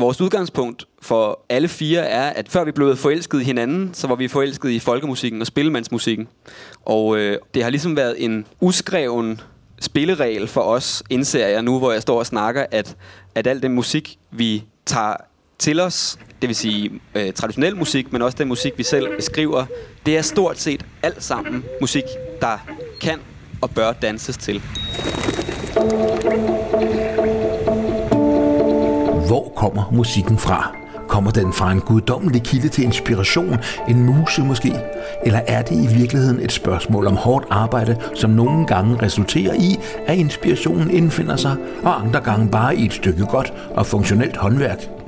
vores udgangspunkt for alle fire er, at før vi blev forelsket i hinanden, så var vi forelsket i folkemusikken og spillemandsmusikken. Og øh, det har ligesom været en uskreven spilleregel for os, indser jeg nu, hvor jeg står og snakker, at, at al den musik, vi tager til os, det vil sige øh, traditionel musik, men også den musik, vi selv skriver, det er stort set alt sammen musik, der kan og bør danses til. Kommer musikken fra? Kommer den fra en guddommelig kilde til inspiration, en muse måske? Eller er det i virkeligheden et spørgsmål om hårdt arbejde, som nogle gange resulterer i, at inspirationen indfinder sig, og andre gange bare i et stykke godt og funktionelt håndværk?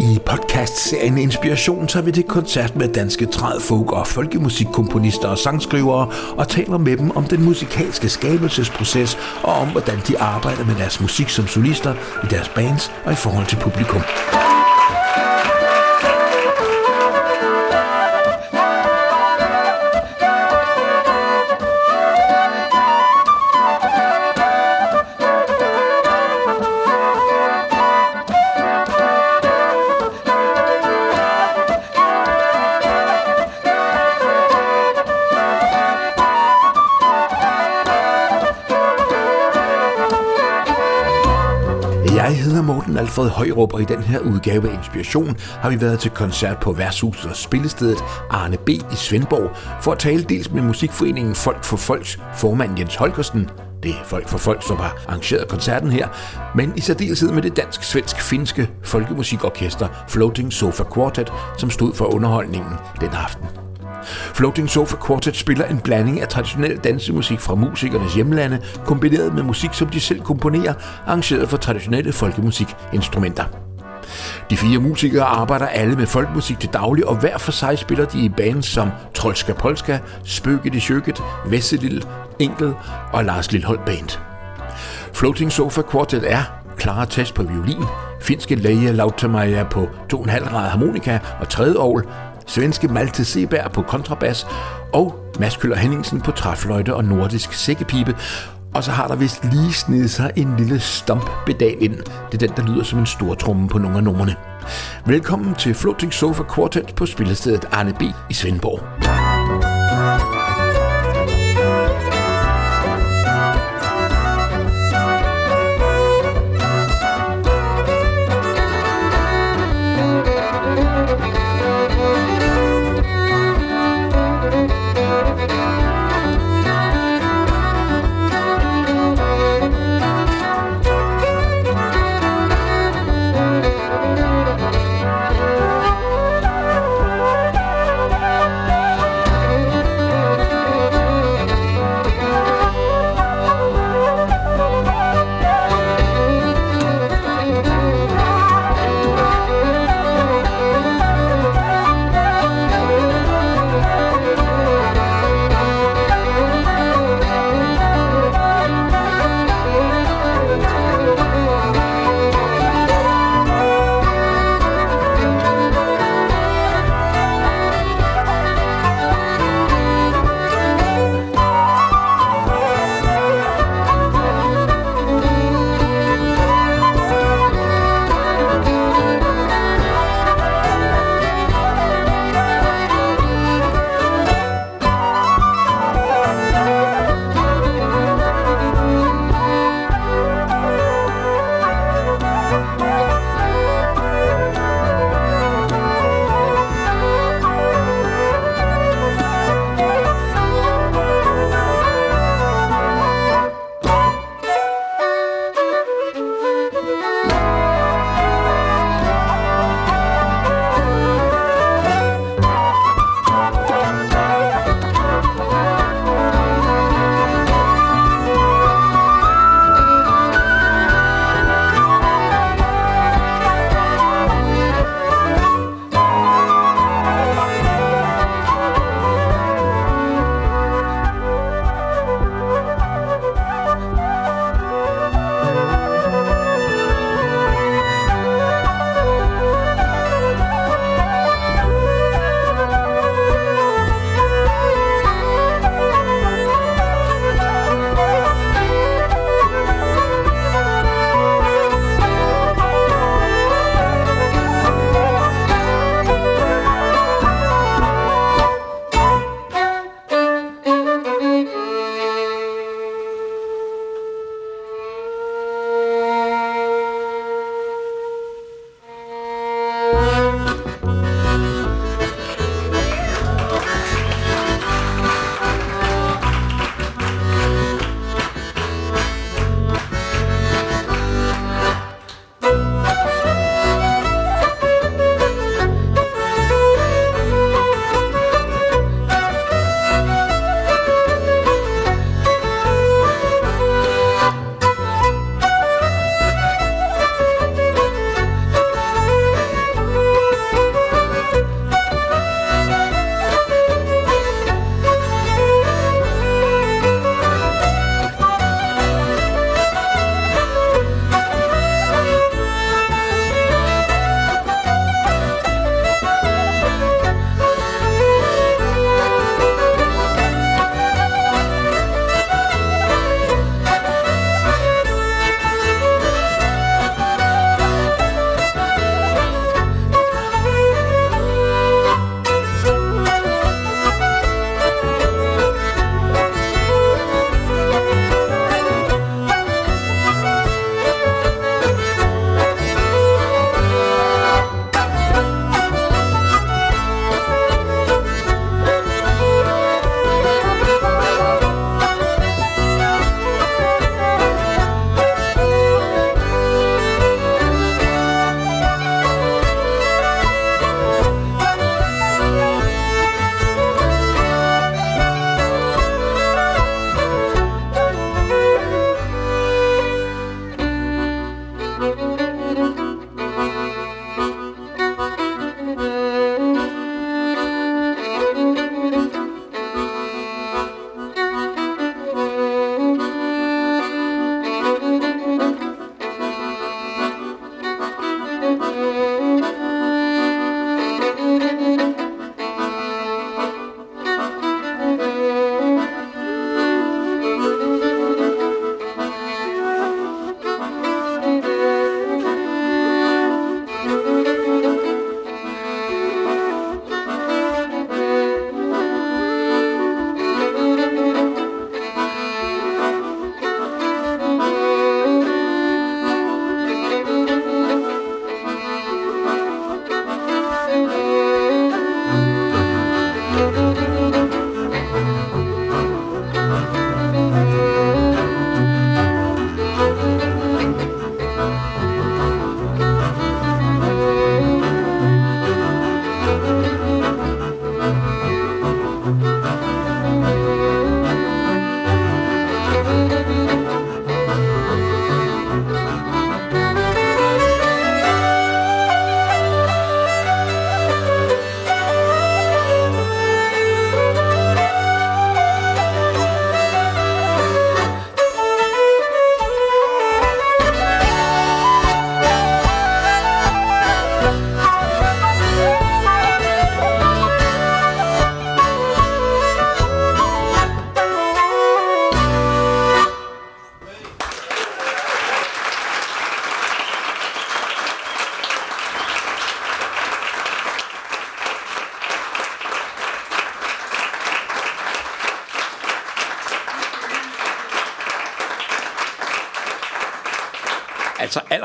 I podcastserien Inspiration tager vi til koncert med danske træd, folk og folkemusikkomponister og sangskrivere og taler med dem om den musikalske skabelsesproces og om, hvordan de arbejder med deres musik som solister i deres bands og i forhold til publikum. Alfred Højrup, og i den her udgave af Inspiration har vi været til koncert på Værtshuset og Spillestedet Arne B. i Svendborg for at tale dels med musikforeningen Folk for Folks formand Jens Holgersen, det er Folk for Folk, som har arrangeret koncerten her, men i særdeleshed med det dansk-svensk-finske folkemusikorkester Floating Sofa Quartet, som stod for underholdningen den aften. Floating Sofa Quartet spiller en blanding af traditionel dansemusik fra musikernes hjemlande, kombineret med musik, som de selv komponerer, arrangeret for traditionelle folkemusikinstrumenter. De fire musikere arbejder alle med folkmusik til daglig, og hver for sig spiller de i bands som Trolska Polska, Spøget i Sjøket, Vesselil, Enkel og Lars Lilhold Band. Floating Sofa Quartet er Clara Test på violin, finske Leia Lautamaja på 2,5 grad harmonika og tredje ovl, svenske Malte Seberg på kontrabas og Mads Køller Henningsen på træfløjte og nordisk sækkepipe. Og så har der vist lige snedet sig en lille stompedal ind. Det er den, der lyder som en stor tromme på nogle af numrene. Velkommen til Floating Sofa Quartet på spillestedet Arne B. i Svendborg.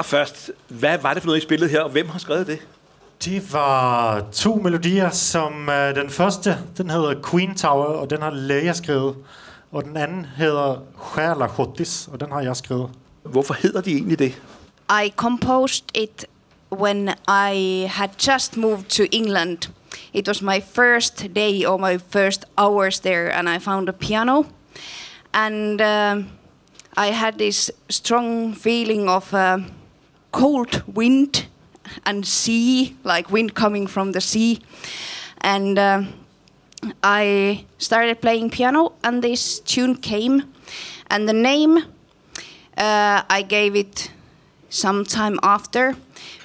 Allerførst, hvad var det for noget, I spillede her, og hvem har skrevet det? Det var to melodier, som uh, den første, den hedder Queen Tower, og den har Leia skrevet. Og den anden hedder Sjæla Hottis, og den har jeg skrevet. Hvorfor hedder de egentlig det? I composed it when I had just moved to England. It was my first day or my first hours there, and I found a piano. And uh, I had this strong feeling of uh, cold wind and sea, like wind coming from the sea. And uh, I started playing piano, and this tune came. And the name, uh, I gave it some time after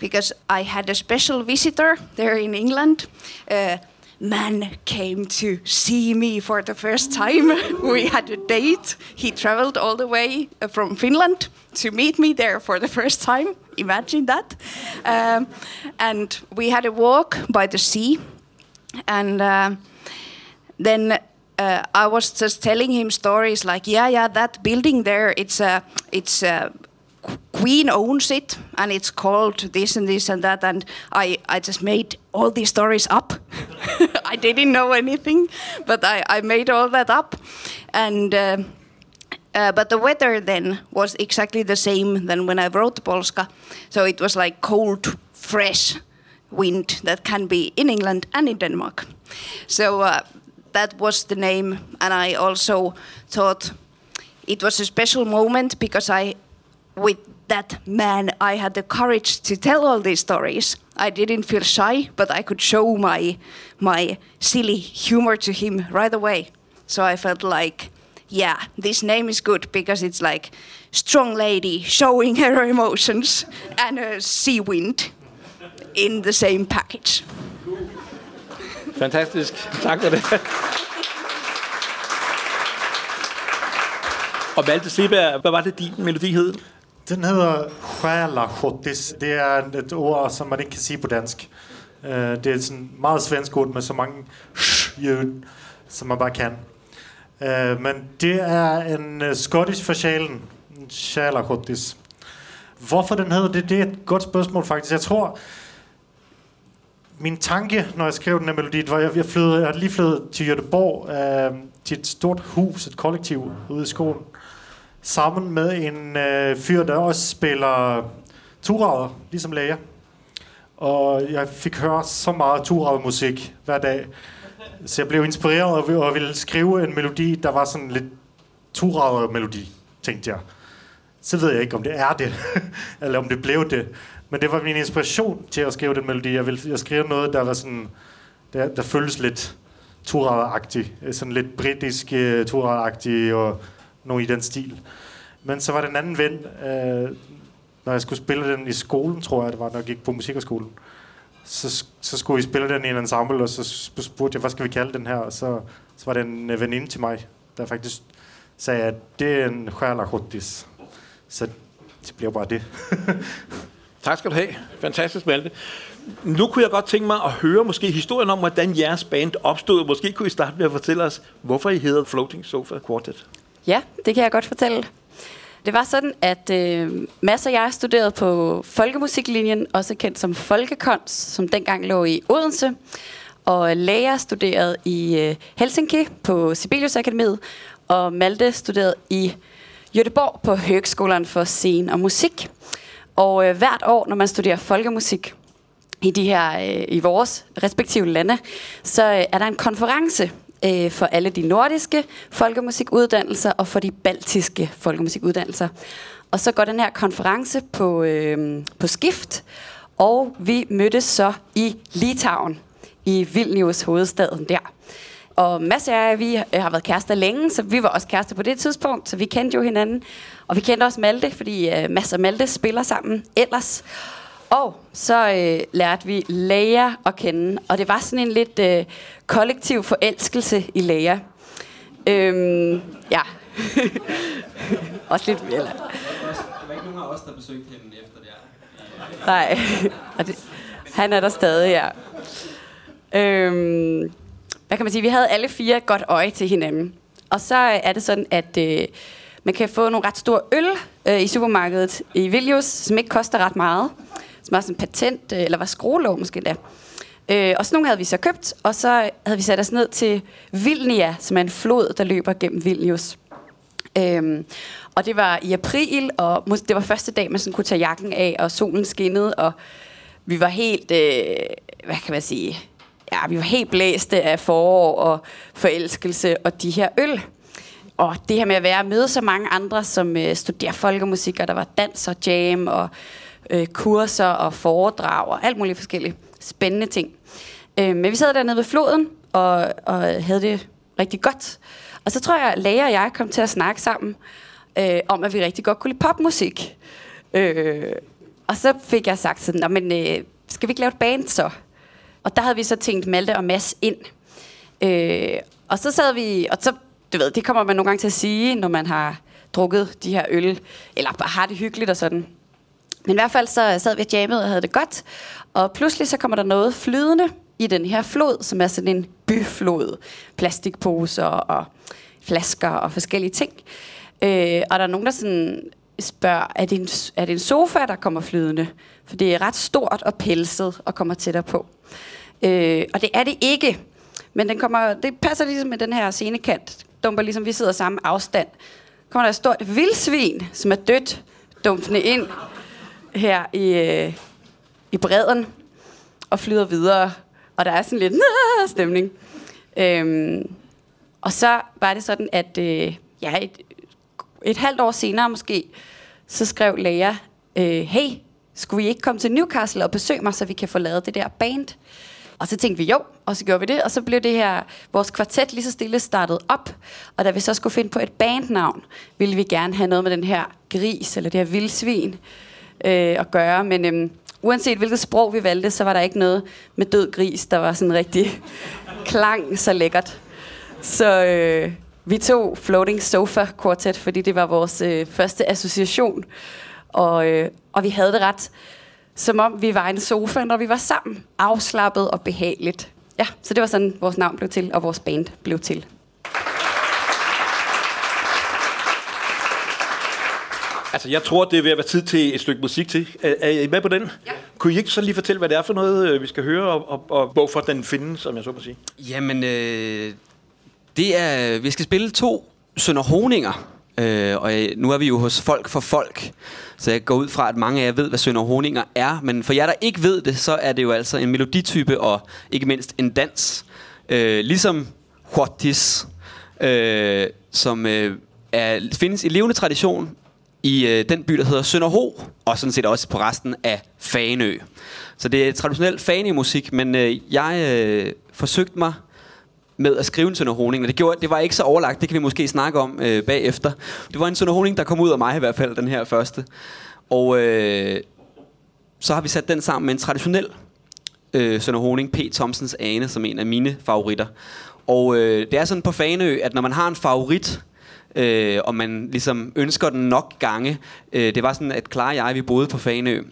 because I had a special visitor there in England. Uh, man came to see me for the first time. we had a date. He traveled all the way uh, from Finland to meet me there for the first time. Imagine that. Um, and we had a walk by the sea. And uh, then uh, I was just telling him stories like, yeah, yeah, that building there, it's a, it's a Queen owns it, and it's called this and this and that. And I, I just made all these stories up. I didn't know anything, but I, I made all that up. And uh, uh, but the weather then was exactly the same than when I wrote Polska. So it was like cold, fresh wind that can be in England and in Denmark. So uh, that was the name, and I also thought it was a special moment because I with that man, I had the courage to tell all these stories. I didn't feel shy, but I could show my my silly humor to him right away. So I felt like, yeah, this name is good because it's like strong lady showing her emotions and a sea wind in the same package. Fantastisk. Tak for det. Og Malte Seberg, hvad var det, din melodi hed? Den hedder Själachotis. Det er et ord, som man ikke kan sige på dansk. Uh, det er sådan meget svensk ord med så mange sh-ljud, som man bare kan. Uh, men det er en uh, Scottish for sjælen. Själachotis. Hvorfor den hedder det, det er et godt spørgsmål faktisk. Jeg tror, min tanke, når jeg skrev den her melodi, var, at jeg, flyttede, jeg havde lige flyttet til Göteborg, uh, til et stort hus, et kollektiv ude i skolen sammen med en øh, fyr, der også spiller turader, ligesom læger. Og jeg fik hørt så meget turader musik hver dag. Så jeg blev inspireret og ville skrive en melodi, der var sådan lidt turader melodi, tænkte jeg. Så ved jeg ikke, om det er det, eller om det blev det. Men det var min inspiration til at skrive den melodi. Jeg ville jeg skrive noget, der var sådan, der, der føltes lidt turader Sådan lidt britisk øh, uh, turader og noget i den stil. Men så var det en anden ven, øh, når jeg skulle spille den i skolen, tror jeg, det var, når jeg gik på musikerskolen. Så, så skulle vi spille den i en ensemble, og så spurgte jeg, hvad skal vi kalde den her? Og så, så var det en øh, veninde til mig, der faktisk sagde, at det er en sjælerhuttis. Så det bliver bare det. tak skal du have. Fantastisk, Malte. Nu kunne jeg godt tænke mig at høre måske historien om, hvordan jeres band opstod. Måske kunne I starte med at fortælle os, hvorfor I hedder Floating Sofa Quartet. Ja, det kan jeg godt fortælle. Det var sådan, at øh, Mads og jeg studerede på folkemusiklinjen, også kendt som Folkekons, som dengang lå i Odense. Og Lea studerede i øh, Helsinki på Sibelius Akademiet, og Malte studerede i Göteborg på Høgskolen for Scene og Musik. Og øh, hvert år, når man studerer folkemusik i de her øh, i vores respektive lande, så øh, er der en konference øh, for alle de nordiske folkemusikuddannelser og for de baltiske folkemusikuddannelser. Og så går den her konference på, øh, på skift, og vi mødtes så i Litauen, i Vilnius, hovedstaden der. Og Mads og jeg, vi øh, har været kærester længe, så vi var også kærester på det tidspunkt, så vi kendte jo hinanden. Og vi kendte også Malte, fordi øh, Mads og Malte spiller sammen ellers. Og så øh, lærte vi Leia at kende, og det var sådan en lidt øh, kollektiv forelskelse i Leia. Øhm, ja. Også lidt... Eller. Der var ikke nogen af os, der besøgte hende efter det Nej, og det, han er der stadig, ja. Øhm, hvad kan man sige? Vi havde alle fire et godt øje til hinanden. Og så er det sådan, at øh, man kan få nogle ret store øl øh, i supermarkedet i Vilnius, som ikke koster ret meget. Som var sådan patent, øh, eller var skruelov måske da. Øh, og sådan nogle havde vi så købt, og så havde vi sat os ned til Vilnia, som er en flod, der løber gennem Vilnius. Øhm, og det var i april, og det var første dag, man sådan kunne tage jakken af, og solen skinnede, og vi var helt, øh, hvad kan man sige, ja, vi var helt blæste af forår og forelskelse og de her øl. Og det her med at være med så mange andre, som øh, studerer folkemusik, og der var dans og jam og øh, kurser og foredrag og alt muligt forskellige spændende ting. Øh, men vi sad dernede ved floden og, og havde det rigtig godt. Og så tror jeg, at Læger og jeg kom til at snakke sammen øh, om, at vi rigtig godt kunne lide popmusik. Øh, og så fik jeg sagt sådan, men øh, skal vi ikke lave et band så? Og der havde vi så tænkt Malte og Mads ind. Øh, og så sad vi, og så, du ved, det kommer man nogle gange til at sige, når man har drukket de her øl, eller bare har det hyggeligt og sådan. Men i hvert fald så sad vi og jammede og havde det godt. Og pludselig så kommer der noget flydende i den her flod, som er sådan en byflod. Plastikposer og flasker og forskellige ting. Øh, og der er nogen, der sådan spørger, er det, en, er det en sofa, der kommer flydende? For det er ret stort og pelset og kommer tættere på. Øh, og det er det ikke. Men den kommer, det passer ligesom med den her scenekant. Dumper ligesom, vi sidder samme afstand. Kommer der et stort vildsvin, som er dødt, dumpende ind her i, øh, i bredden og flyder videre. Og der er sådan lidt stemning. Øhm, og så var det sådan, at øh, ja, et, et halvt år senere måske, så skrev Lea, øh, hey, skulle vi ikke komme til Newcastle og besøge mig, så vi kan få lavet det der band? Og så tænkte vi jo, og så gjorde vi det, og så blev det her, vores kvartet lige så stille startet op. Og da vi så skulle finde på et bandnavn, ville vi gerne have noget med den her gris, eller det her vildsvin, øh, at gøre. Men øh, uanset hvilket sprog vi valgte, så var der ikke noget med død gris, der var sådan rigtig klang så lækkert. Så øh, vi tog Floating Sofa Quartet, fordi det var vores øh, første association. Og, øh, og vi havde det ret, som om vi var en sofa, når vi var sammen. Afslappet og behageligt. Ja, så det var sådan, vores navn blev til, og vores band blev til. Altså, jeg tror, det er ved at være tid til et stykke musik til. Er, er I med på den? Ja. Kunne I ikke så lige fortælle, hvad det er for noget, øh, vi skal høre, og, og, og hvorfor den findes, som jeg så må sige? Jamen, øh, det er, vi skal spille to Sønder Honinger. Øh, og nu er vi jo hos Folk for Folk, så jeg går ud fra, at mange af jer ved, hvad Sønder Honinger er. Men for jer, der ikke ved det, så er det jo altså en meloditype og ikke mindst en dans. Øh, ligesom Huatis, øh, som øh, er, findes i levende tradition i øh, den by, der hedder Sønderho, og sådan set også på resten af Faneø. Så det er traditionel Fanø-musik, men øh, jeg øh, forsøgte mig med at skrive en Sønderhoning, og det, gjorde, det var ikke så overlagt, det kan vi måske snakke om øh, bagefter. Det var en Sønderhoning, der kom ud af mig i hvert fald, den her første. Og øh, så har vi sat den sammen med en traditionel øh, Sønderhoning, P. Thomsens Ane, som en af mine favoritter. Og øh, det er sådan på Faneø, at når man har en favorit, øh, og man ligesom ønsker den nok gange. Øh, det var sådan, at Clara og jeg, vi boede på Faneø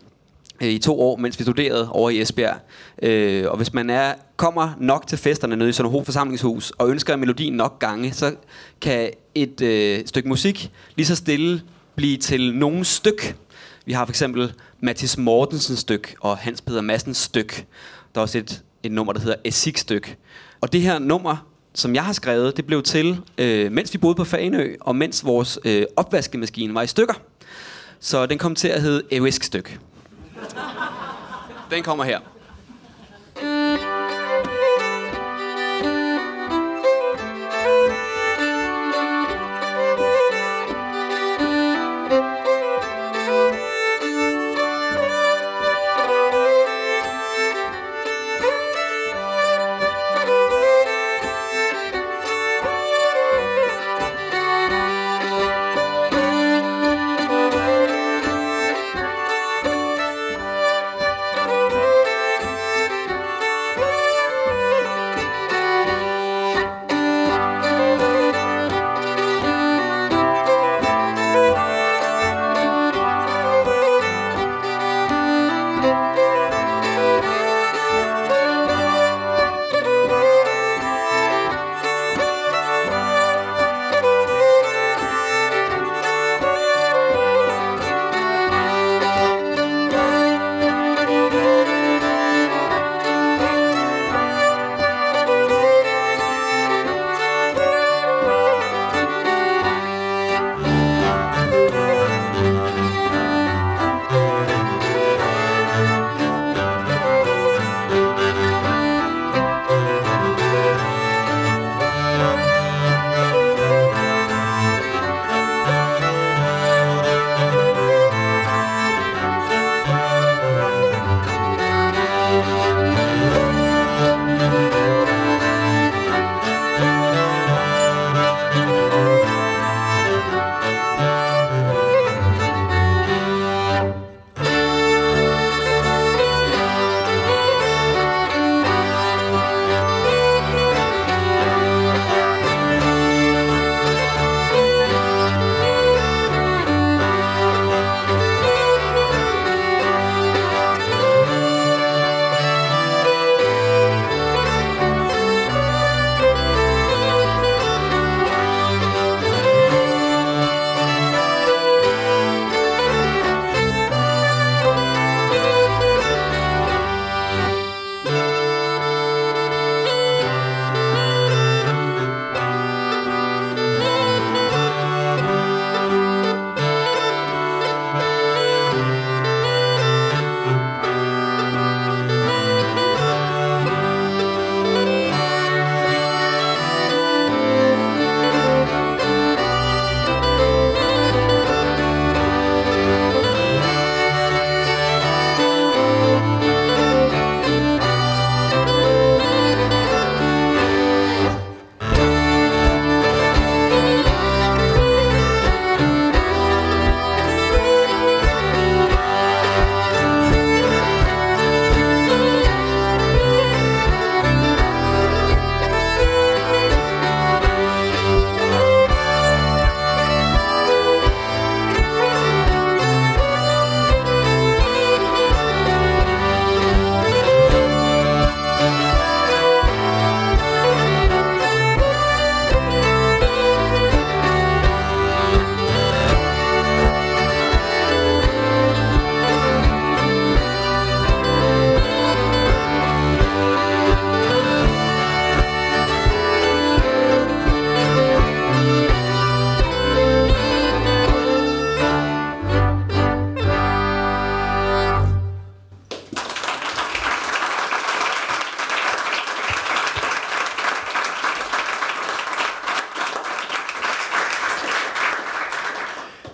øh, i to år, mens vi studerede over i Esbjerg. Øh, og hvis man er, kommer nok til festerne nede i Sønderho forsamlingshus, og ønsker melodien nok gange, så kan et øh, stykke musik lige så stille blive til nogen styk. Vi har for eksempel Mathis Mortensens styk og Hans Peter Massens styk. Der er også et, et nummer, der hedder Essig styk. Og det her nummer som jeg har skrevet, det blev til, øh, mens vi boede på Fanø, og mens vores øh, opvaskemaskine var i stykker. Så den kom til at hedde Evisk Styk. Den kommer her.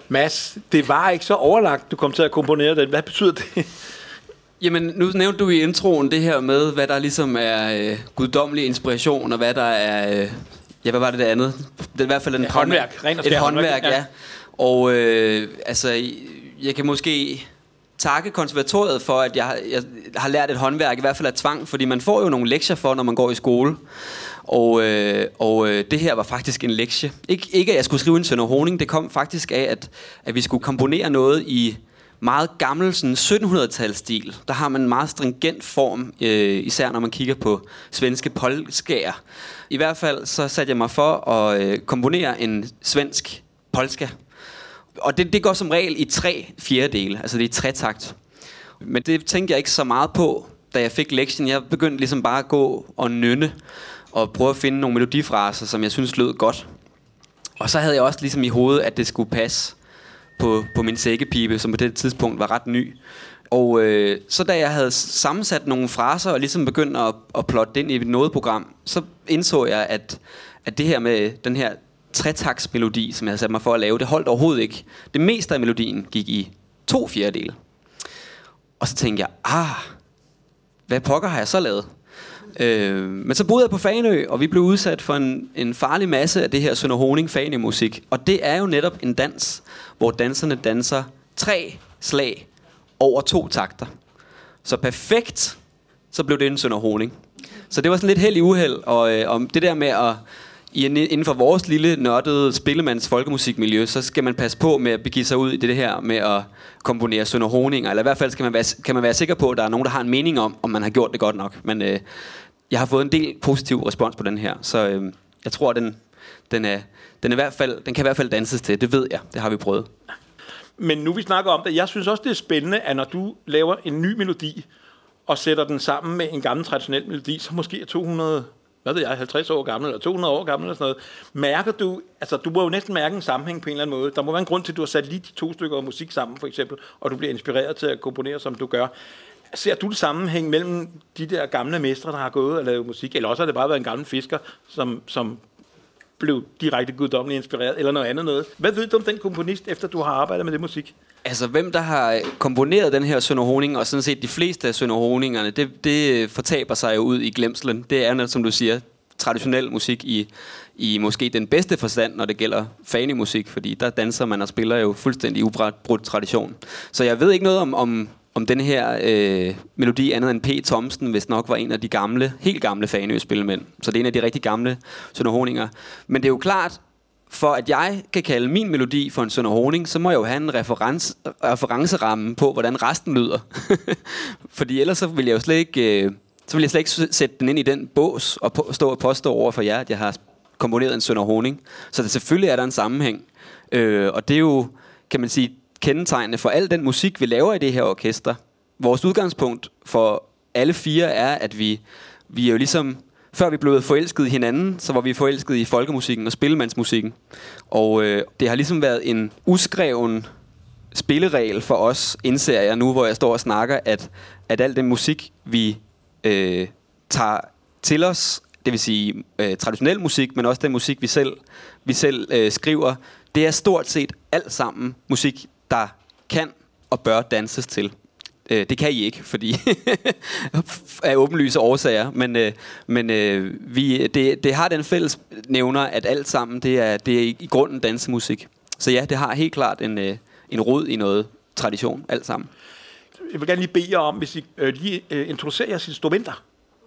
Mads, det var ikke så overlagt, du kom til at komponere den. Hvad betyder det? Jamen, nu nævnte du i introen det her med, hvad der ligesom er øh, guddommelig inspiration, og hvad der er... Øh, ja, hvad var det det andet? Det er i hvert fald en Ja, håndværk. Ren og Et håndværk, håndværk, ja. ja. Og øh, altså, jeg kan måske takke konservatoriet for, at jeg, har- jeg har lært et håndværk, i hvert fald af tvang, fordi man får jo nogle lektier for, når man går i skole. Og, øh, og øh, det her var faktisk en lektie. Ik- ikke at jeg skulle skrive en Sønder Honing, det kom faktisk af, at, at vi skulle komponere noget i meget gammel sådan 1700-talsstil. Der har man en meget stringent form, øh, især når man kigger på svenske polskager. I hvert fald så satte jeg mig for at øh, komponere en svensk polska. Og det, det går som regel i tre fjerdedele, altså det er i tretakt. Men det tænkte jeg ikke så meget på, da jeg fik lektien. Jeg begyndte ligesom bare at gå og nynne, og prøve at finde nogle melodifraser, som jeg synes lød godt. Og så havde jeg også ligesom i hovedet, at det skulle passe på, på min sækkepipe, som på det tidspunkt var ret ny. Og øh, så da jeg havde sammensat nogle fraser og ligesom begyndte at, at plotte det ind i et nodeprogram, så indså jeg, at, at det her med den her tretaktsmelodi, som jeg havde sat mig for at lave, det holdt overhovedet ikke. Det meste af melodien gik i to fjerdedele. Og så tænkte jeg, ah, hvad pokker har jeg så lavet? Øh, men så boede jeg på Fanø, og vi blev udsat for en, en farlig masse af det her Sønder Honing musik. Og det er jo netop en dans, hvor danserne danser tre slag over to takter. Så perfekt, så blev det en Sønder Honing. Så det var sådan lidt held i uheld, og, øh, om det der med at inden for vores lille nørdede spillemands folkemusikmiljø, så skal man passe på med at begive sig ud i det her med at komponere Sønder Honinger, eller i hvert fald skal man være, kan man være sikker på, at der er nogen, der har en mening om, om man har gjort det godt nok. Men øh, jeg har fået en del positiv respons på den her, så øh, jeg tror, den, den, er, den, er i hvert fald, den kan i hvert fald danses til. Det ved jeg. Det har vi prøvet. Men nu vi snakker om det, jeg synes også, det er spændende, at når du laver en ny melodi, og sætter den sammen med en gammel traditionel melodi, som måske er 200, hvad ved jeg, 50 år gammel, eller 200 år gammel, eller sådan noget, mærker du, altså du må jo næsten mærke en sammenhæng på en eller anden måde. Der må være en grund til, at du har sat lige de to stykker musik sammen, for eksempel, og du bliver inspireret til at komponere, som du gør. Ser du det sammenhæng mellem de der gamle mestre, der har gået og lavet musik, eller også har det bare været en gammel fisker, som, som blev direkte guddommeligt inspireret, eller noget andet noget. Hvad ved du om den komponist, efter du har arbejdet med det musik? Altså, hvem der har komponeret den her Sønder Honing, og sådan set de fleste af Sønder Honingerne, det, det fortaber sig jo ud i glemslen. Det er, som du siger, traditionel musik i, i måske den bedste forstand, når det gælder fanemusik, fordi der danser man og spiller jo fuldstændig ubrudt tradition. Så jeg ved ikke noget om, om, om den her øh, melodi andet end P. Thomsen, hvis nok var en af de gamle, helt gamle faneø-spillemænd. Så det er en af de rigtig gamle sønderhoninger. Men det er jo klart, for at jeg kan kalde min melodi for en sønderhoning, så må jeg jo have en reference, referenceramme på, hvordan resten lyder. Fordi ellers så vil jeg jo slet ikke, øh, så vil jeg slet ikke sætte den ind i den bås og på, stå og påstå over for jer, at jeg har komponeret en Sønder Honing. Så det, selvfølgelig er der en sammenhæng. Øh, og det er jo, kan man sige, kendetegnende for al den musik, vi laver i det her orkester. Vores udgangspunkt for alle fire er, at vi, vi er jo ligesom før vi blev forelsket i hinanden, så var vi forelsket i folkemusikken og spillemandsmusikken. Og øh, det har ligesom været en uskreven spilleregel for os, indser jeg nu, hvor jeg står og snakker, at, at al den musik, vi øh, tager til os, det vil sige øh, traditionel musik, men også den musik, vi selv, vi selv øh, skriver, det er stort set alt sammen musik, der kan og bør danses til. Øh, det kan I ikke, fordi af åbenlyse årsager, men, øh, men øh, vi, det, det har den fælles nævner, at alt sammen det er, det er i, i grunden dansemusik. Så ja, det har helt klart en, øh, en rod i noget tradition, alt sammen. Jeg vil gerne lige bede jer om, hvis I øh, lige øh, introducerer jeres instrumenter.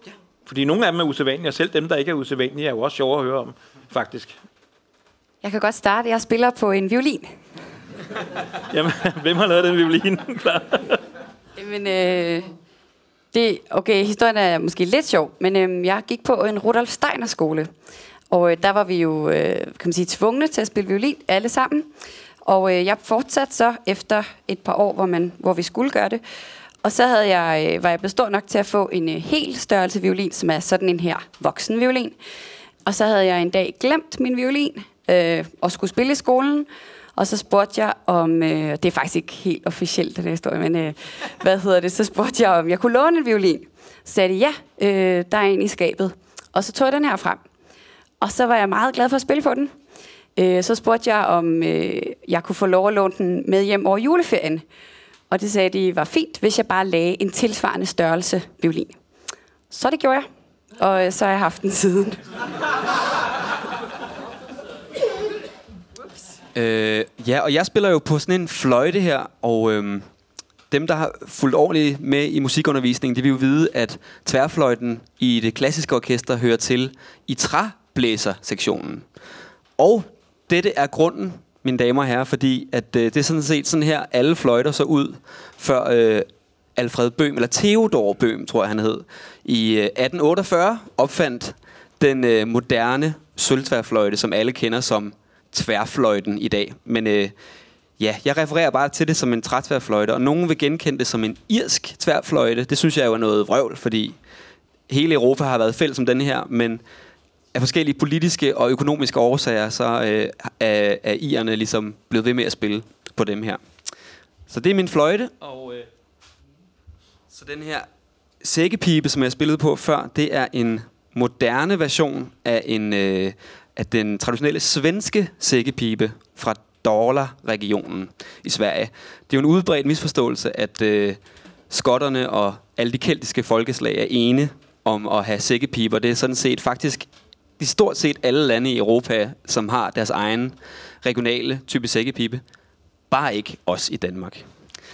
Ja. Fordi nogle af dem er usædvanlige, og selv dem, der ikke er usædvanlige, er jo også sjove at høre om, faktisk. Jeg kan godt starte. Jeg spiller på en violin. Jamen, hvem har lavet den violin? Klar. Men øh, det, okay, historien er måske lidt sjov, men øh, jeg gik på en Rudolf Steiner skole. Og øh, der var vi jo, øh, kan man sige, tvungne til at spille violin, alle sammen. Og øh, jeg fortsatte så efter et par år, hvor, man, hvor vi skulle gøre det. Og så havde jeg, øh, var jeg blevet stor nok til at få en øh, hel størrelse violin, som er sådan en her voksen violin. Og så havde jeg en dag glemt min violin øh, og skulle spille i skolen. Og så spurgte jeg om, øh, det er faktisk ikke helt officielt, den her historie, men øh, hvad hedder det? Så spurgte jeg, om jeg kunne låne en violin. Så sagde de, ja, øh, der er en i skabet. Og så tog jeg den her frem. Og så var jeg meget glad for at spille på den. Øh, så spurgte jeg, om øh, jeg kunne få lov at låne den med hjem over juleferien. Og det sagde de var fint, hvis jeg bare lagde en tilsvarende størrelse violin. Så det gjorde jeg, og øh, så har jeg haft den siden. Øh, ja, og jeg spiller jo på sådan en fløjte her, og øhm, dem, der har fulgt ordentligt med i musikundervisningen, de vil jo vide, at tværfløjten i det klassiske orkester hører til i træblæsersektionen. Og dette er grunden, mine damer og herrer, fordi at, øh, det er sådan set sådan her, alle fløjter så ud, før øh, Alfred Bøhm, eller Theodor Bøhm, tror jeg han hed, i øh, 1848 opfandt den øh, moderne sølvtværfløjte, som alle kender som tværfløjten i dag. Men øh, ja, jeg refererer bare til det som en trætværfløjte, og nogen vil genkende det som en irsk tværfløjte. Det synes jeg jo er noget vrøvl, fordi hele Europa har været fælles om den her, men af forskellige politiske og økonomiske årsager, så øh, er, er irerne ligesom blevet ved med at spille på dem her. Så det er min fløjte, og øh, så den her sækkepipe, som jeg spillede på før, det er en moderne version af en øh, at den traditionelle svenske sækkepipe fra Dalarregionen i Sverige. Det er jo en udbredt misforståelse, at øh, skotterne og alle de keltiske folkeslag er ene om at have sækkepiber. Det er sådan set faktisk i stort set alle lande i Europa, som har deres egen regionale type sækkepipe. Bare ikke os i Danmark.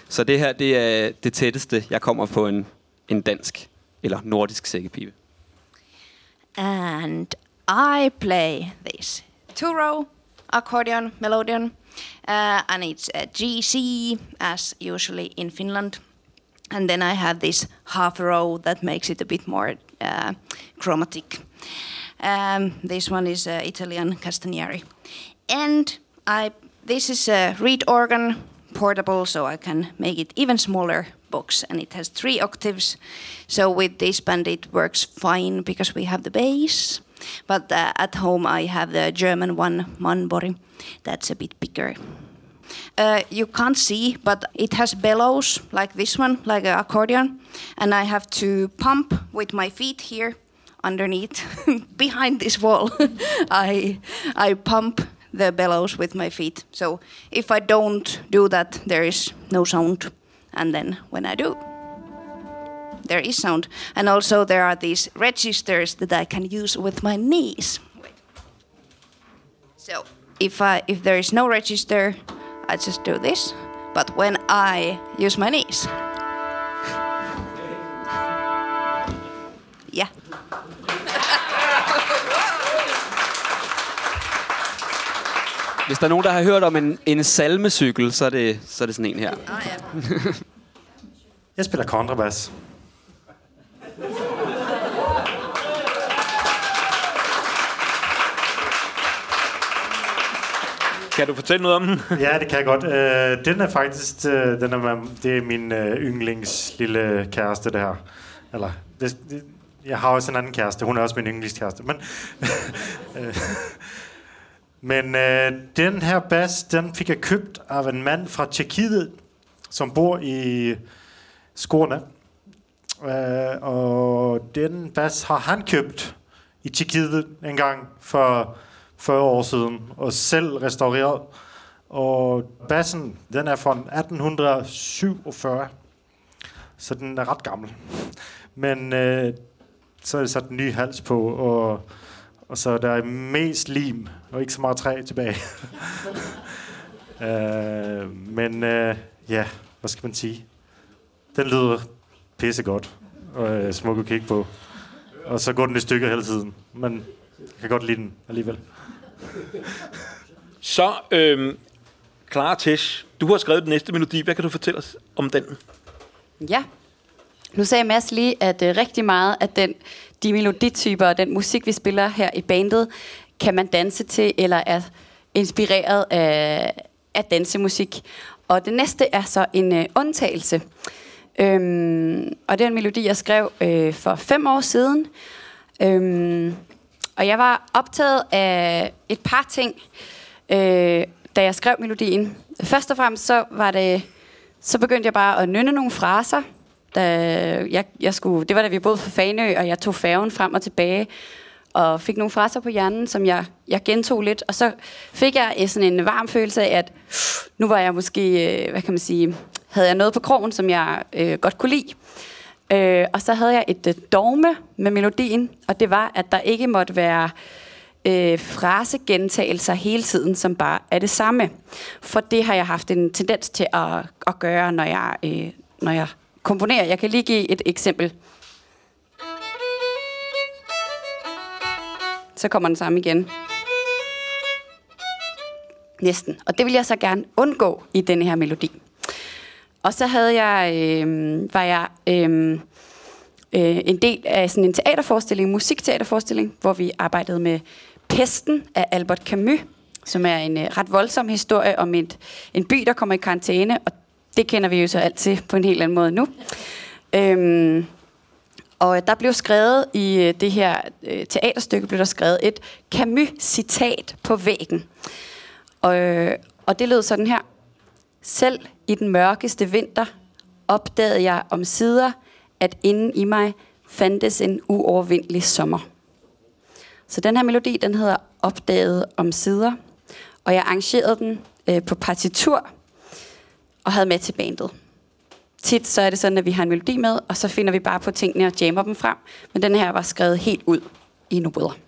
Så det her, det er det tætteste, jeg kommer på en, en dansk eller nordisk sækkepipe. And I play this two-row accordion melodeon, uh, and it's a G C as usually in Finland. And then I have this half row that makes it a bit more uh, chromatic. Um, this one is uh, Italian Castagnari, and I this is a reed organ portable, so I can make it even smaller box, and it has three octaves. So with this band, it works fine because we have the bass. But uh, at home, I have the German one, Manbori. That's a bit bigger. Uh, you can't see, but it has bellows like this one, like an accordion, and I have to pump with my feet here underneath, behind this wall. I I pump the bellows with my feet. So if I don't do that, there is no sound, and then when I do, there is sound. And also there are these registers that I can use with my knees. So if I if there is no register, I just do this. But when I use my knees, yeah. Hvis der er nogen, der har hørt om en, en salmecykel, så er, det, så er det sådan en her. Ah, yeah. Jeg spiller kontrabas. Kan du fortælle noget om den? Ja, det kan jeg godt. Øh, den er faktisk, øh, den er, det er min øh, yndlings lille kæreste, det her. Eller, det, det, jeg har også en anden kæreste, hun er også min yndlingskæreste. Men, øh, men øh, den her bas, den fik jeg købt af en mand fra Tjekkiet, som bor i Skåne. Øh, og den bas har han købt i Tjekkiet en gang for 40 år siden, og selv restaureret. Og bassen, den er fra 1847, så den er ret gammel. Men øh, så er det sat en ny hals på, og, og så er der mest lim, og ikke så meget træ tilbage. øh, men øh, ja, hvad skal man sige? Den lyder pissegodt, og øh, smuk at kigge på. Og så går den i stykker hele tiden, men jeg kan godt lide den alligevel. Så, øhm, Clara Tesh, du har skrevet den næste melodi. Hvad kan du fortælle os om den? Ja. Nu sagde Mads lige, at uh, rigtig meget af den, de melodityper og den musik, vi spiller her i bandet, kan man danse til, eller er inspireret af, af dansemusik. Og det næste er så en uh, undtagelse. Øhm, og det er en melodi, jeg skrev øh, for fem år siden. Øhm, og jeg var optaget af et par ting, øh, da jeg skrev melodien. Først og fremmest så var det, så begyndte jeg bare at nynne nogle fraser. Da jeg, jeg skulle, det var da vi boede på Fanø, og jeg tog færgen frem og tilbage. og fik nogle fraser på hjernen, som jeg, jeg gentog lidt. Og så fik jeg sådan en varm følelse af, at nu var jeg måske, øh, hvad kan man sige, havde jeg noget på krogen, som jeg øh, godt kunne lide. Øh, og så havde jeg et øh, dogme med melodien, og det var, at der ikke måtte være øh, frasegentagelser hele tiden, som bare er det samme. For det har jeg haft en tendens til at, at gøre, når jeg, øh, når jeg komponerer. Jeg kan lige give et eksempel. Så kommer den samme igen. Næsten. Og det vil jeg så gerne undgå i denne her melodi. Og så havde jeg, øh, var jeg øh, øh, en del af sådan en teaterforestilling, en musikteaterforestilling, hvor vi arbejdede med Pesten af Albert Camus, som er en øh, ret voldsom historie om et, en by, der kommer i karantæne, og det kender vi jo så altid på en helt anden måde nu. Øhm, og der blev skrevet i øh, det her øh, teaterstykke, blev der skrevet et Camus-citat på væggen. Og, øh, og det lød sådan her. Selv i den mørkeste vinter opdagede jeg om sider, at inden i mig fandtes en uovervindelig sommer. Så den her melodi, den hedder Opdaget om sider, og jeg arrangerede den øh, på partitur og havde med til bandet. Tit så er det sådan, at vi har en melodi med, og så finder vi bare på tingene og jammer dem frem. Men den her var skrevet helt ud i noder.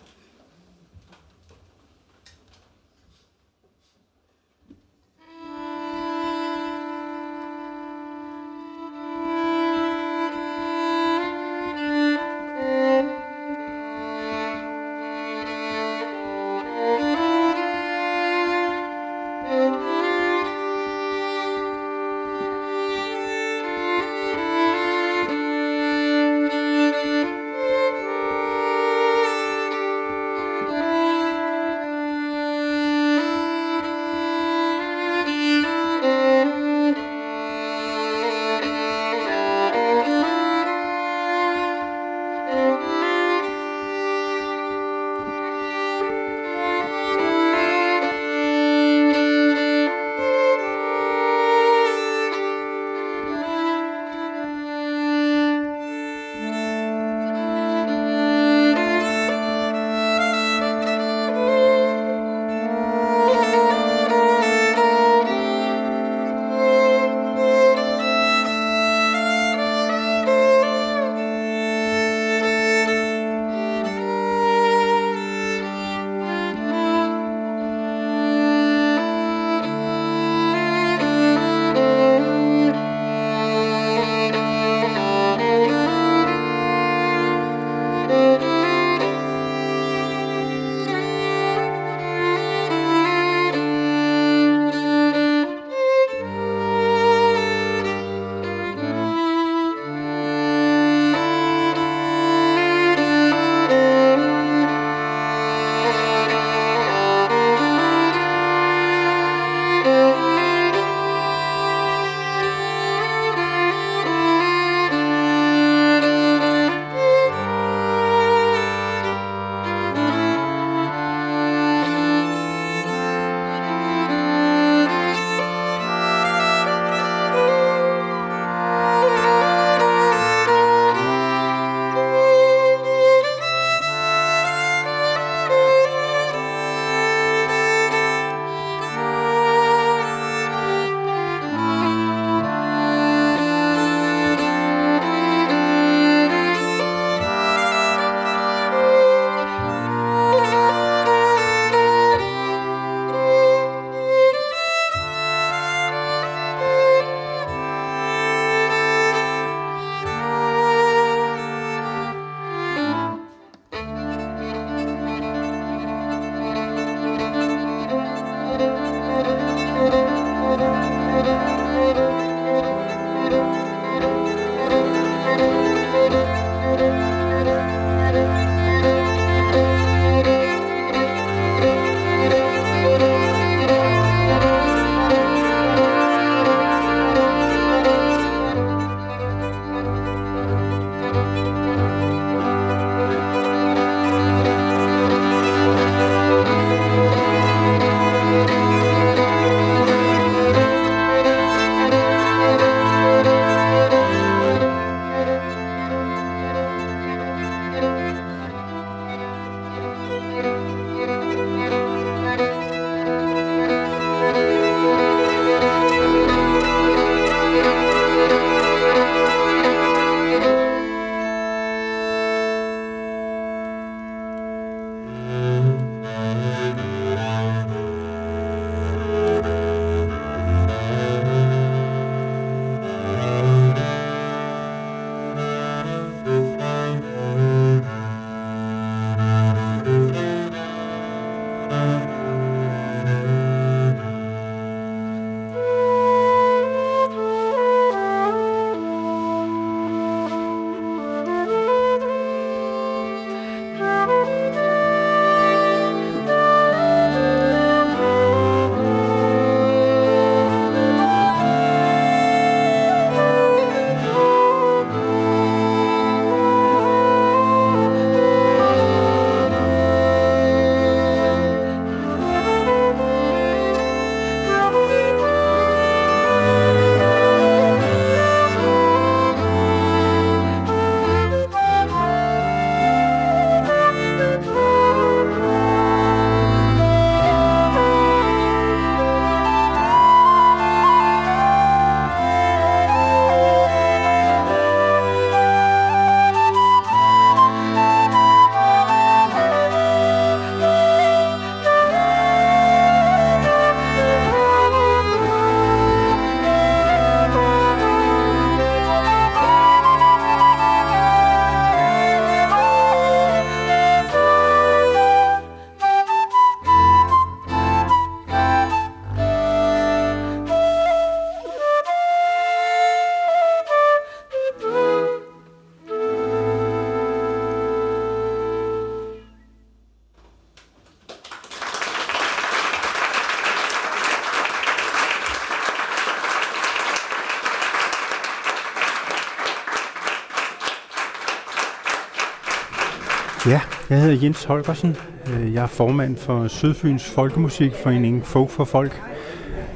Jeg hedder Jens Holgersen. Øh, jeg er formand for Sydfyns Folkemusikforening Folk for Folk.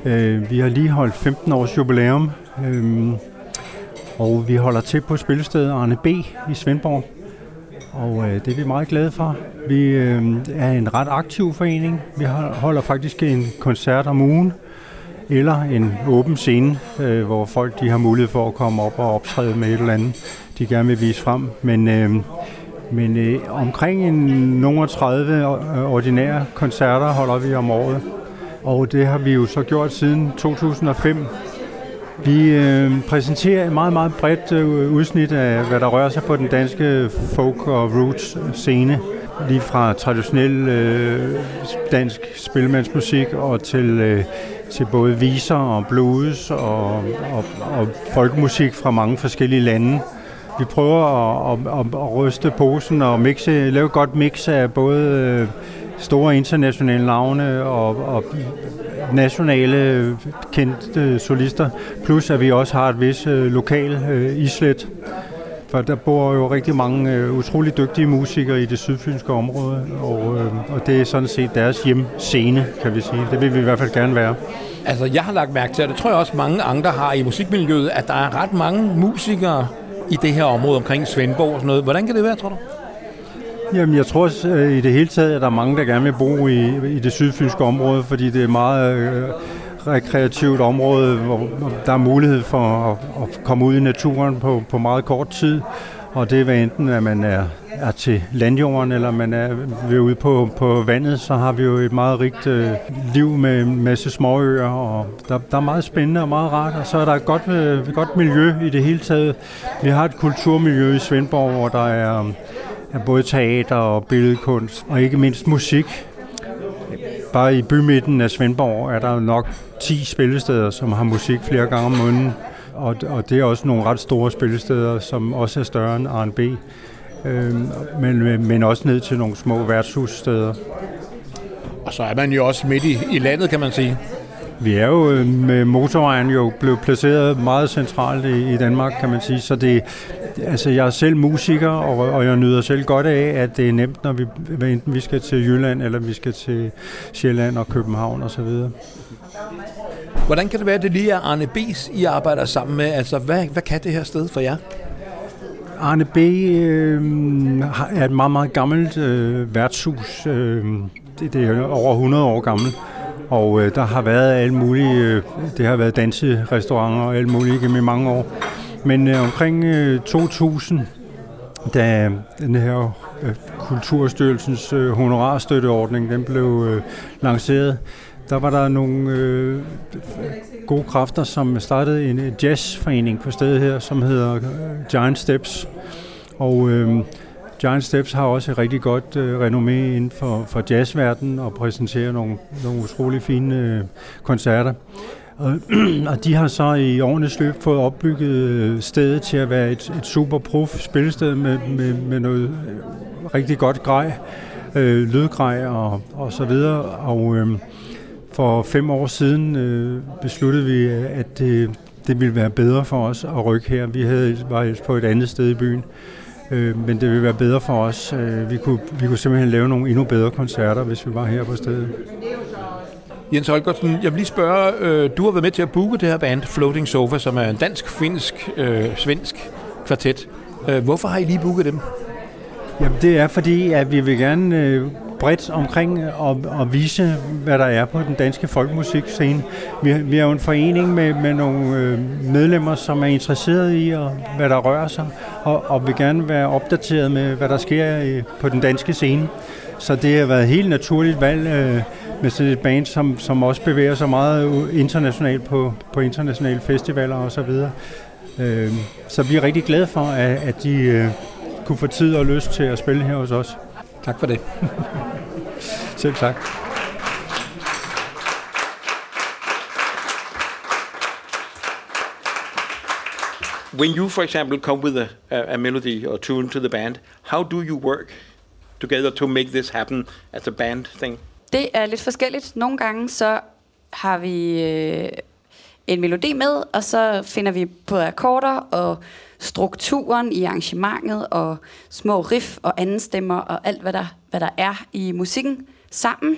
Øh, vi har lige holdt 15 års jubilæum, øh, og vi holder til på spillestedet Arne B. i Svendborg. Og det er vi meget glade for. Vi er en ret aktiv forening. Vi holder faktisk en koncert om ugen, eller en åben scene, hvor folk de har mulighed for at komme op og optræde med et eller andet, de gerne vil vise frem. Men men øh, omkring en nogle 30 øh, ordinære koncerter holder vi om året. Og det har vi jo så gjort siden 2005. Vi øh, præsenterer et meget, meget bredt øh, udsnit af, hvad der rører sig på den danske folk- og roots-scene. Lige fra traditionel øh, dansk spilmandsmusik og til, øh, til både viser og blues og, og, og folkemusik fra mange forskellige lande. Vi prøver at, at, at, at ryste posen og mixe, lave et godt mix af både øh, store internationale navne og, og nationale kendte solister, plus at vi også har et vis øh, lokal øh, islet. For der bor jo rigtig mange øh, utrolig dygtige musikere i det sydfynske område, og, øh, og det er sådan set deres hjemscene, kan vi sige. Det vil vi i hvert fald gerne være. Altså, jeg har lagt mærke til, og det tror jeg også mange andre har i musikmiljøet, at der er ret mange musikere, i det her område omkring Svendborg og sådan noget. Hvordan kan det være, tror du? Jamen, jeg tror øh, i det hele taget, at der er mange, der gerne vil bo i, i det sydfynske område, fordi det er meget øh, rekreativt område, hvor der er mulighed for at, at komme ud i naturen på, på meget kort tid. Og det er hvad enten, at man er, er til landjorden, eller man er ved ude på, på vandet, så har vi jo et meget rigt øh, liv med en masse småøer, og der, der er meget spændende og meget rart, og så er der et godt, øh, godt miljø i det hele taget. Vi har et kulturmiljø i Svendborg, hvor der er, er både teater og billedkunst, og ikke mindst musik. Bare i bymidten af Svendborg er der nok 10 spillesteder, som har musik flere gange om måneden og, og det er også nogle ret store spillesteder, som også er større end R&B, øh, men, men også ned til nogle små værtshussteder. Og så er man jo også midt i, i landet, kan man sige. Vi er jo øh, med motorvejen jo blevet placeret meget centralt i, i Danmark, kan man sige. Så det, altså jeg er selv musiker, og, og jeg nyder selv godt af, at det er nemt, når vi, enten vi skal til Jylland, eller vi skal til Sjælland og København osv. Hvordan kan det være, at det lige er Arne B's, I arbejder sammen med? Altså, hvad, hvad kan det her sted for jer? Arne B. Øh, er et meget, meget gammelt øh, værtshus. Øh, det, det er over 100 år gammelt. Og øh, der har været alle mulige, øh, det har været danserestauranter og alt muligt gennem mange år. Men øh, omkring øh, 2000, da den her øh, Kulturstyrelsens øh, honorarstøtteordning den blev øh, lanceret, der var der nogle øh, gode kræfter, som startede en jazzforening på stedet her, som hedder øh, Giant Steps. Og øh, Giant Steps har også et rigtig godt øh, renommé inden for, for jazzverdenen og præsenterer nogle, nogle utrolig fine øh, koncerter. Og, og de har så i årenes løb fået opbygget øh, stedet til at være et, et super prof spillested med, med, med noget øh, rigtig godt grej, øh, lydgrej og, og så videre. Og øh, for fem år siden øh, besluttede vi, at det, det ville være bedre for os at rykke her. Vi havde, var på et andet sted i byen, øh, men det ville være bedre for os. Øh, vi, kunne, vi kunne simpelthen lave nogle endnu bedre koncerter, hvis vi var her på stedet. Jens Holgersen, jeg vil lige spørge, øh, du har været med til at booke det her band Floating Sofa, som er en dansk-finsk, øh, svensk kvartet. Øh, hvorfor har I lige booket dem? Jamen, det er fordi, at vi vil gerne øh, bredt omkring at, at vise, hvad der er på den danske folkemusikscene. Vi, vi er jo en forening med, med nogle øh, medlemmer, som er interesserede i, og, hvad der rører sig, og, og vil gerne være opdateret med, hvad der sker øh, på den danske scene. Så det har været et helt naturligt valg øh, med sådan et band, som, som også bevæger sig meget internationalt på, på internationale festivaler osv. Øh, så vi er rigtig glade for, at, at de øh, kunne få tid og lyst til at spille her hos os. Tak for det. Selv tak. When you, for example, come with a, a melody or tune to the band, how do you work together to make this happen as a band thing? Det er lidt forskelligt. Nogle gange så har vi øh, en melodi med, og så finder vi på akkorder og strukturen i arrangementet og små riff og anden stemmer og alt, hvad der, hvad der er i musikken sammen.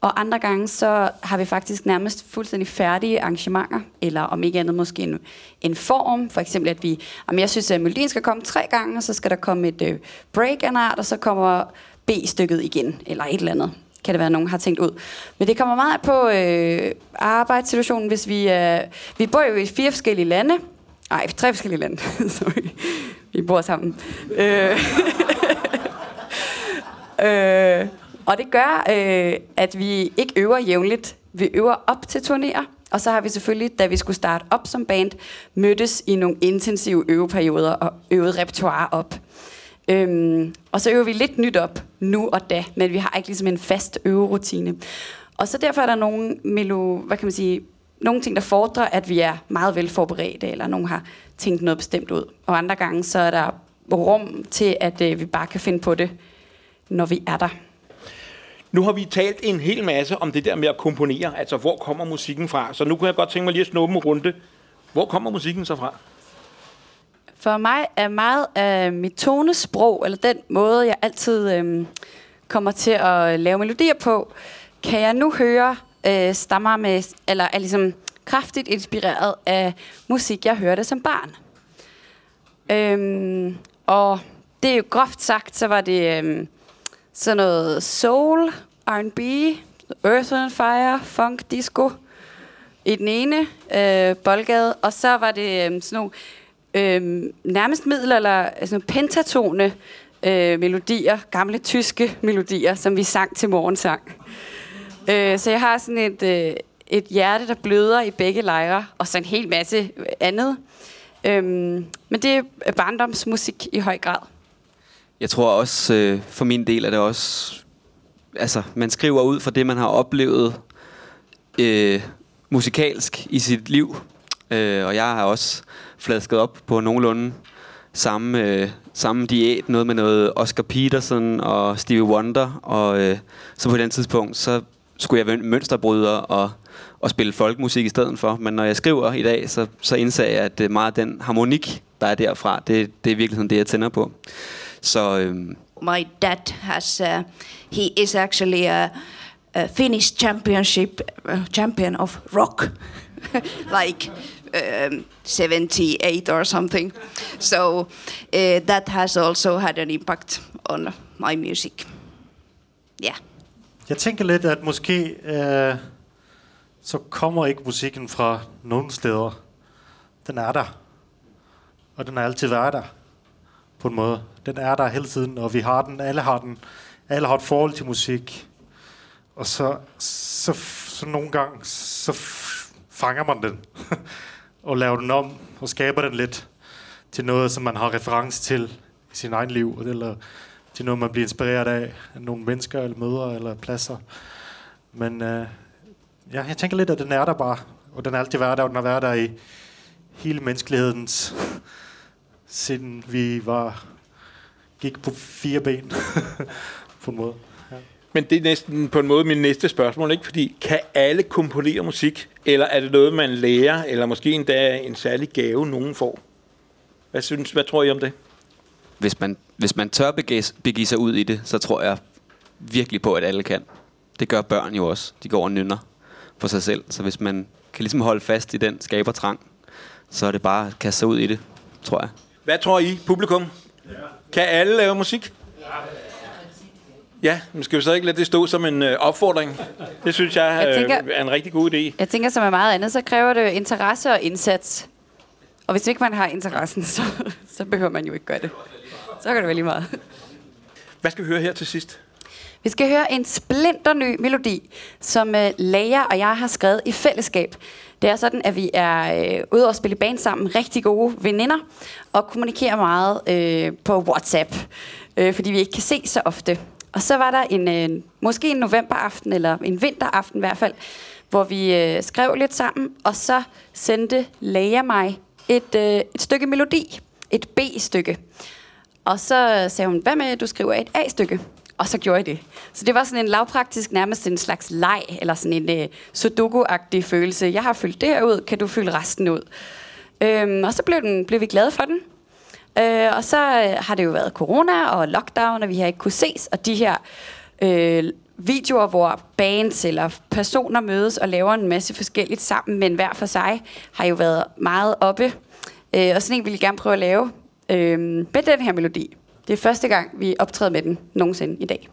Og andre gange, så har vi faktisk nærmest fuldstændig færdige arrangementer, eller om ikke andet måske en, en form. For eksempel, at vi, om jeg synes, at melodien skal komme tre gange, og så skal der komme et øh, break af en art, og så kommer B-stykket igen, eller et eller andet kan det være, at nogen har tænkt ud. Men det kommer meget på øh, arbejdssituationen, hvis vi... Øh, vi bor jo i fire forskellige lande. Nej, tre forskellige lande. Sorry. Vi bor sammen. Øh. øh, og det gør, øh, at vi ikke øver jævnligt. Vi øver op til turnéer. Og så har vi selvfølgelig, da vi skulle starte op som band, mødtes i nogle intensive øveperioder og øvet repertoire op. Øhm, og så øver vi lidt nyt op nu og da, men vi har ikke ligesom en fast øverutine. Og så derfor er der nogle, melo, hvad kan man sige, nogle ting, der fordrer, at vi er meget vel forberedte, eller nogen har tænkt noget bestemt ud. Og andre gange, så er der rum til, at øh, vi bare kan finde på det, når vi er der. Nu har vi talt en hel masse om det der med at komponere, altså hvor kommer musikken fra. Så nu kunne jeg godt tænke mig lige at snuppe en runde. Hvor kommer musikken så fra? For mig er meget af mit tonesprog, eller den måde, jeg altid øhm, kommer til at lave melodier på, kan jeg nu høre øh, stammer med, eller er ligesom kraftigt inspireret af musik, jeg hørte som barn. Øhm, og det er jo groft sagt, så var det øhm, sådan noget soul, R&B, Earth and Fire, funk, disco i den ene øh, boldgade, og så var det øhm, sådan nogle øhm, nærmest middel- eller altså sådan pentatone øh, melodier, gamle tyske melodier, som vi sang til morgensang. Øh, så jeg har sådan et, øh, et hjerte, der bløder i begge lejre, og så en hel masse andet. Øh, men det er barndomsmusik i høj grad. Jeg tror også, øh, for min del er det også... Altså, man skriver ud fra det, man har oplevet øh, musikalsk i sit liv. Øh, og jeg har også flasket op på nogenlunde samme, øh, samme diæt. Noget med noget Oscar Peterson og Stevie Wonder. Og øh, så på den tidspunkt, så skulle jeg være mønsterbryder og, og spille folkmusik i stedet for. Men når jeg skriver i dag, så, så indser jeg, at øh, meget af den harmonik, der er derfra, det, det er virkelig det, jeg tænder på. Så, øhm. My dad has, uh, he is actually a, a Finnish championship uh, champion of rock, like um, 78 or something. So uh, that has also had an impact on my music. Yeah. Jeg tænker lidt, at måske øh, så kommer ikke musikken fra nogen steder. Den er der. Og den har altid været der. På en måde. Den er der hele tiden, og vi har den. Alle har den. Alle har et forhold til musik. Og så, så, så nogle gange, så fanger man den. og laver den om, og skaber den lidt til noget, som man har reference til i sin egen liv, eller til noget, man bliver inspireret af, af nogle mennesker, eller møder, eller pladser. Men øh, ja, jeg tænker lidt, at den er der bare, og den er altid været der, og den har været der i hele menneskelighedens, siden vi var gik på fire ben, på en måde. Ja. Men det er næsten på en måde min næste spørgsmål, ikke? Fordi kan alle komponere musik, eller er det noget, man lærer, eller måske endda en særlig gave, nogen får? Hvad, synes, hvad tror I om det? Hvis man, hvis man tør begive, begive sig ud i det, så tror jeg virkelig på, at alle kan. Det gør børn jo også. De går og nynner for sig selv. Så hvis man kan ligesom holde fast i den skabertrang, så er det bare at kaste sig ud i det, tror jeg. Hvad tror I, publikum? Ja. Kan alle lave musik? Ja. Ja, men skal vi så ikke lade det stå som en øh, opfordring? Det synes jeg, jeg tænker, øh, er en rigtig god idé. Jeg tænker, som er meget andet, så kræver det interesse og indsats. Og hvis ikke man har interessen, så, så behøver man jo ikke gøre det. Så kan det være lige meget. Hvad skal vi høre her til sidst? Vi skal høre en splinter ny melodi, som uh, Leia og jeg har skrevet i fællesskab. Det er sådan, at vi er øh, ude og spille band sammen, rigtig gode veninder, og kommunikerer meget øh, på WhatsApp, øh, fordi vi ikke kan se så ofte. Og så var der en, øh, måske en novemberaften, eller en vinteraften i hvert fald, hvor vi øh, skrev lidt sammen, og så sendte Leia mig et, øh, et stykke melodi, et B-stykke. Og så sagde hun, hvad med, at du skriver et A-stykke? Og så gjorde jeg det. Så det var sådan en lavpraktisk, nærmest en slags leg, eller sådan en uh, sudoku-agtig følelse. Jeg har fyldt det her ud, kan du fylde resten ud? Øhm, og så blev, den, blev vi glade for den. Øh, og så øh, har det jo været corona og lockdown, og vi har ikke kunne ses. Og de her øh, videoer, hvor bands eller personer mødes og laver en masse forskelligt sammen, men hver for sig, har jo været meget oppe. Øh, og sådan en ville jeg gerne prøve at lave øh, med den her melodi. Det er første gang, vi optræder med den nogensinde i dag.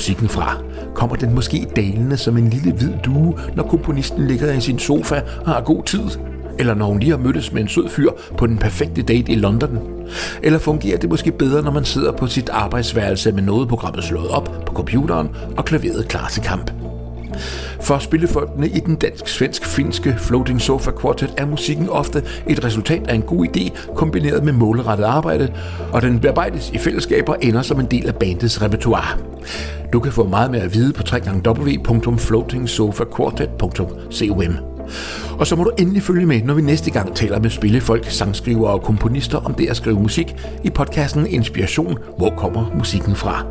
Musikken fra? Kommer den måske dalende som en lille hvid due, når komponisten ligger i sin sofa og har god tid? Eller når hun lige har mødtes med en sød fyr på den perfekte date i London? Eller fungerer det måske bedre, når man sidder på sit arbejdsværelse med noget programmet slået op på computeren og klaveret klar til kamp? For spillefolkene i den dansk-svensk-finske Floating Sofa Quartet er musikken ofte et resultat af en god idé kombineret med målrettet arbejde, og den bearbejdes i fællesskaber ender som en del af bandets repertoire. Du kan få meget mere at vide på www.floatingsofaquartet.com. Og så må du endelig følge med, når vi næste gang taler med spillefolk, sangskrivere og komponister om det at skrive musik i podcasten Inspiration. Hvor kommer musikken fra?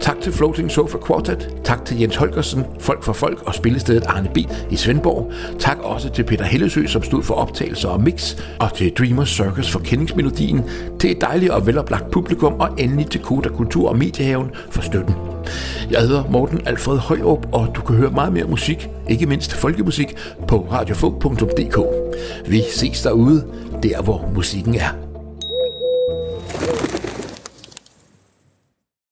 Tak til Floating Sofa Quartet. Tak til Jens Holgersen, Folk for Folk og spillestedet Arne B. i Svendborg. Tak også til Peter Hellesø, som stod for optagelser og mix. Og til Dreamers Circus for kendingsmelodien. Til et dejligt og veloplagt publikum. Og endelig til Koda Kultur og Mediehaven for støtten. Jeg hedder Morten Alfred Højrup, og du kan høre meget mere musik, ikke mindst folkemusik, på radiofog.dk. Vi ses derude, der hvor musikken er.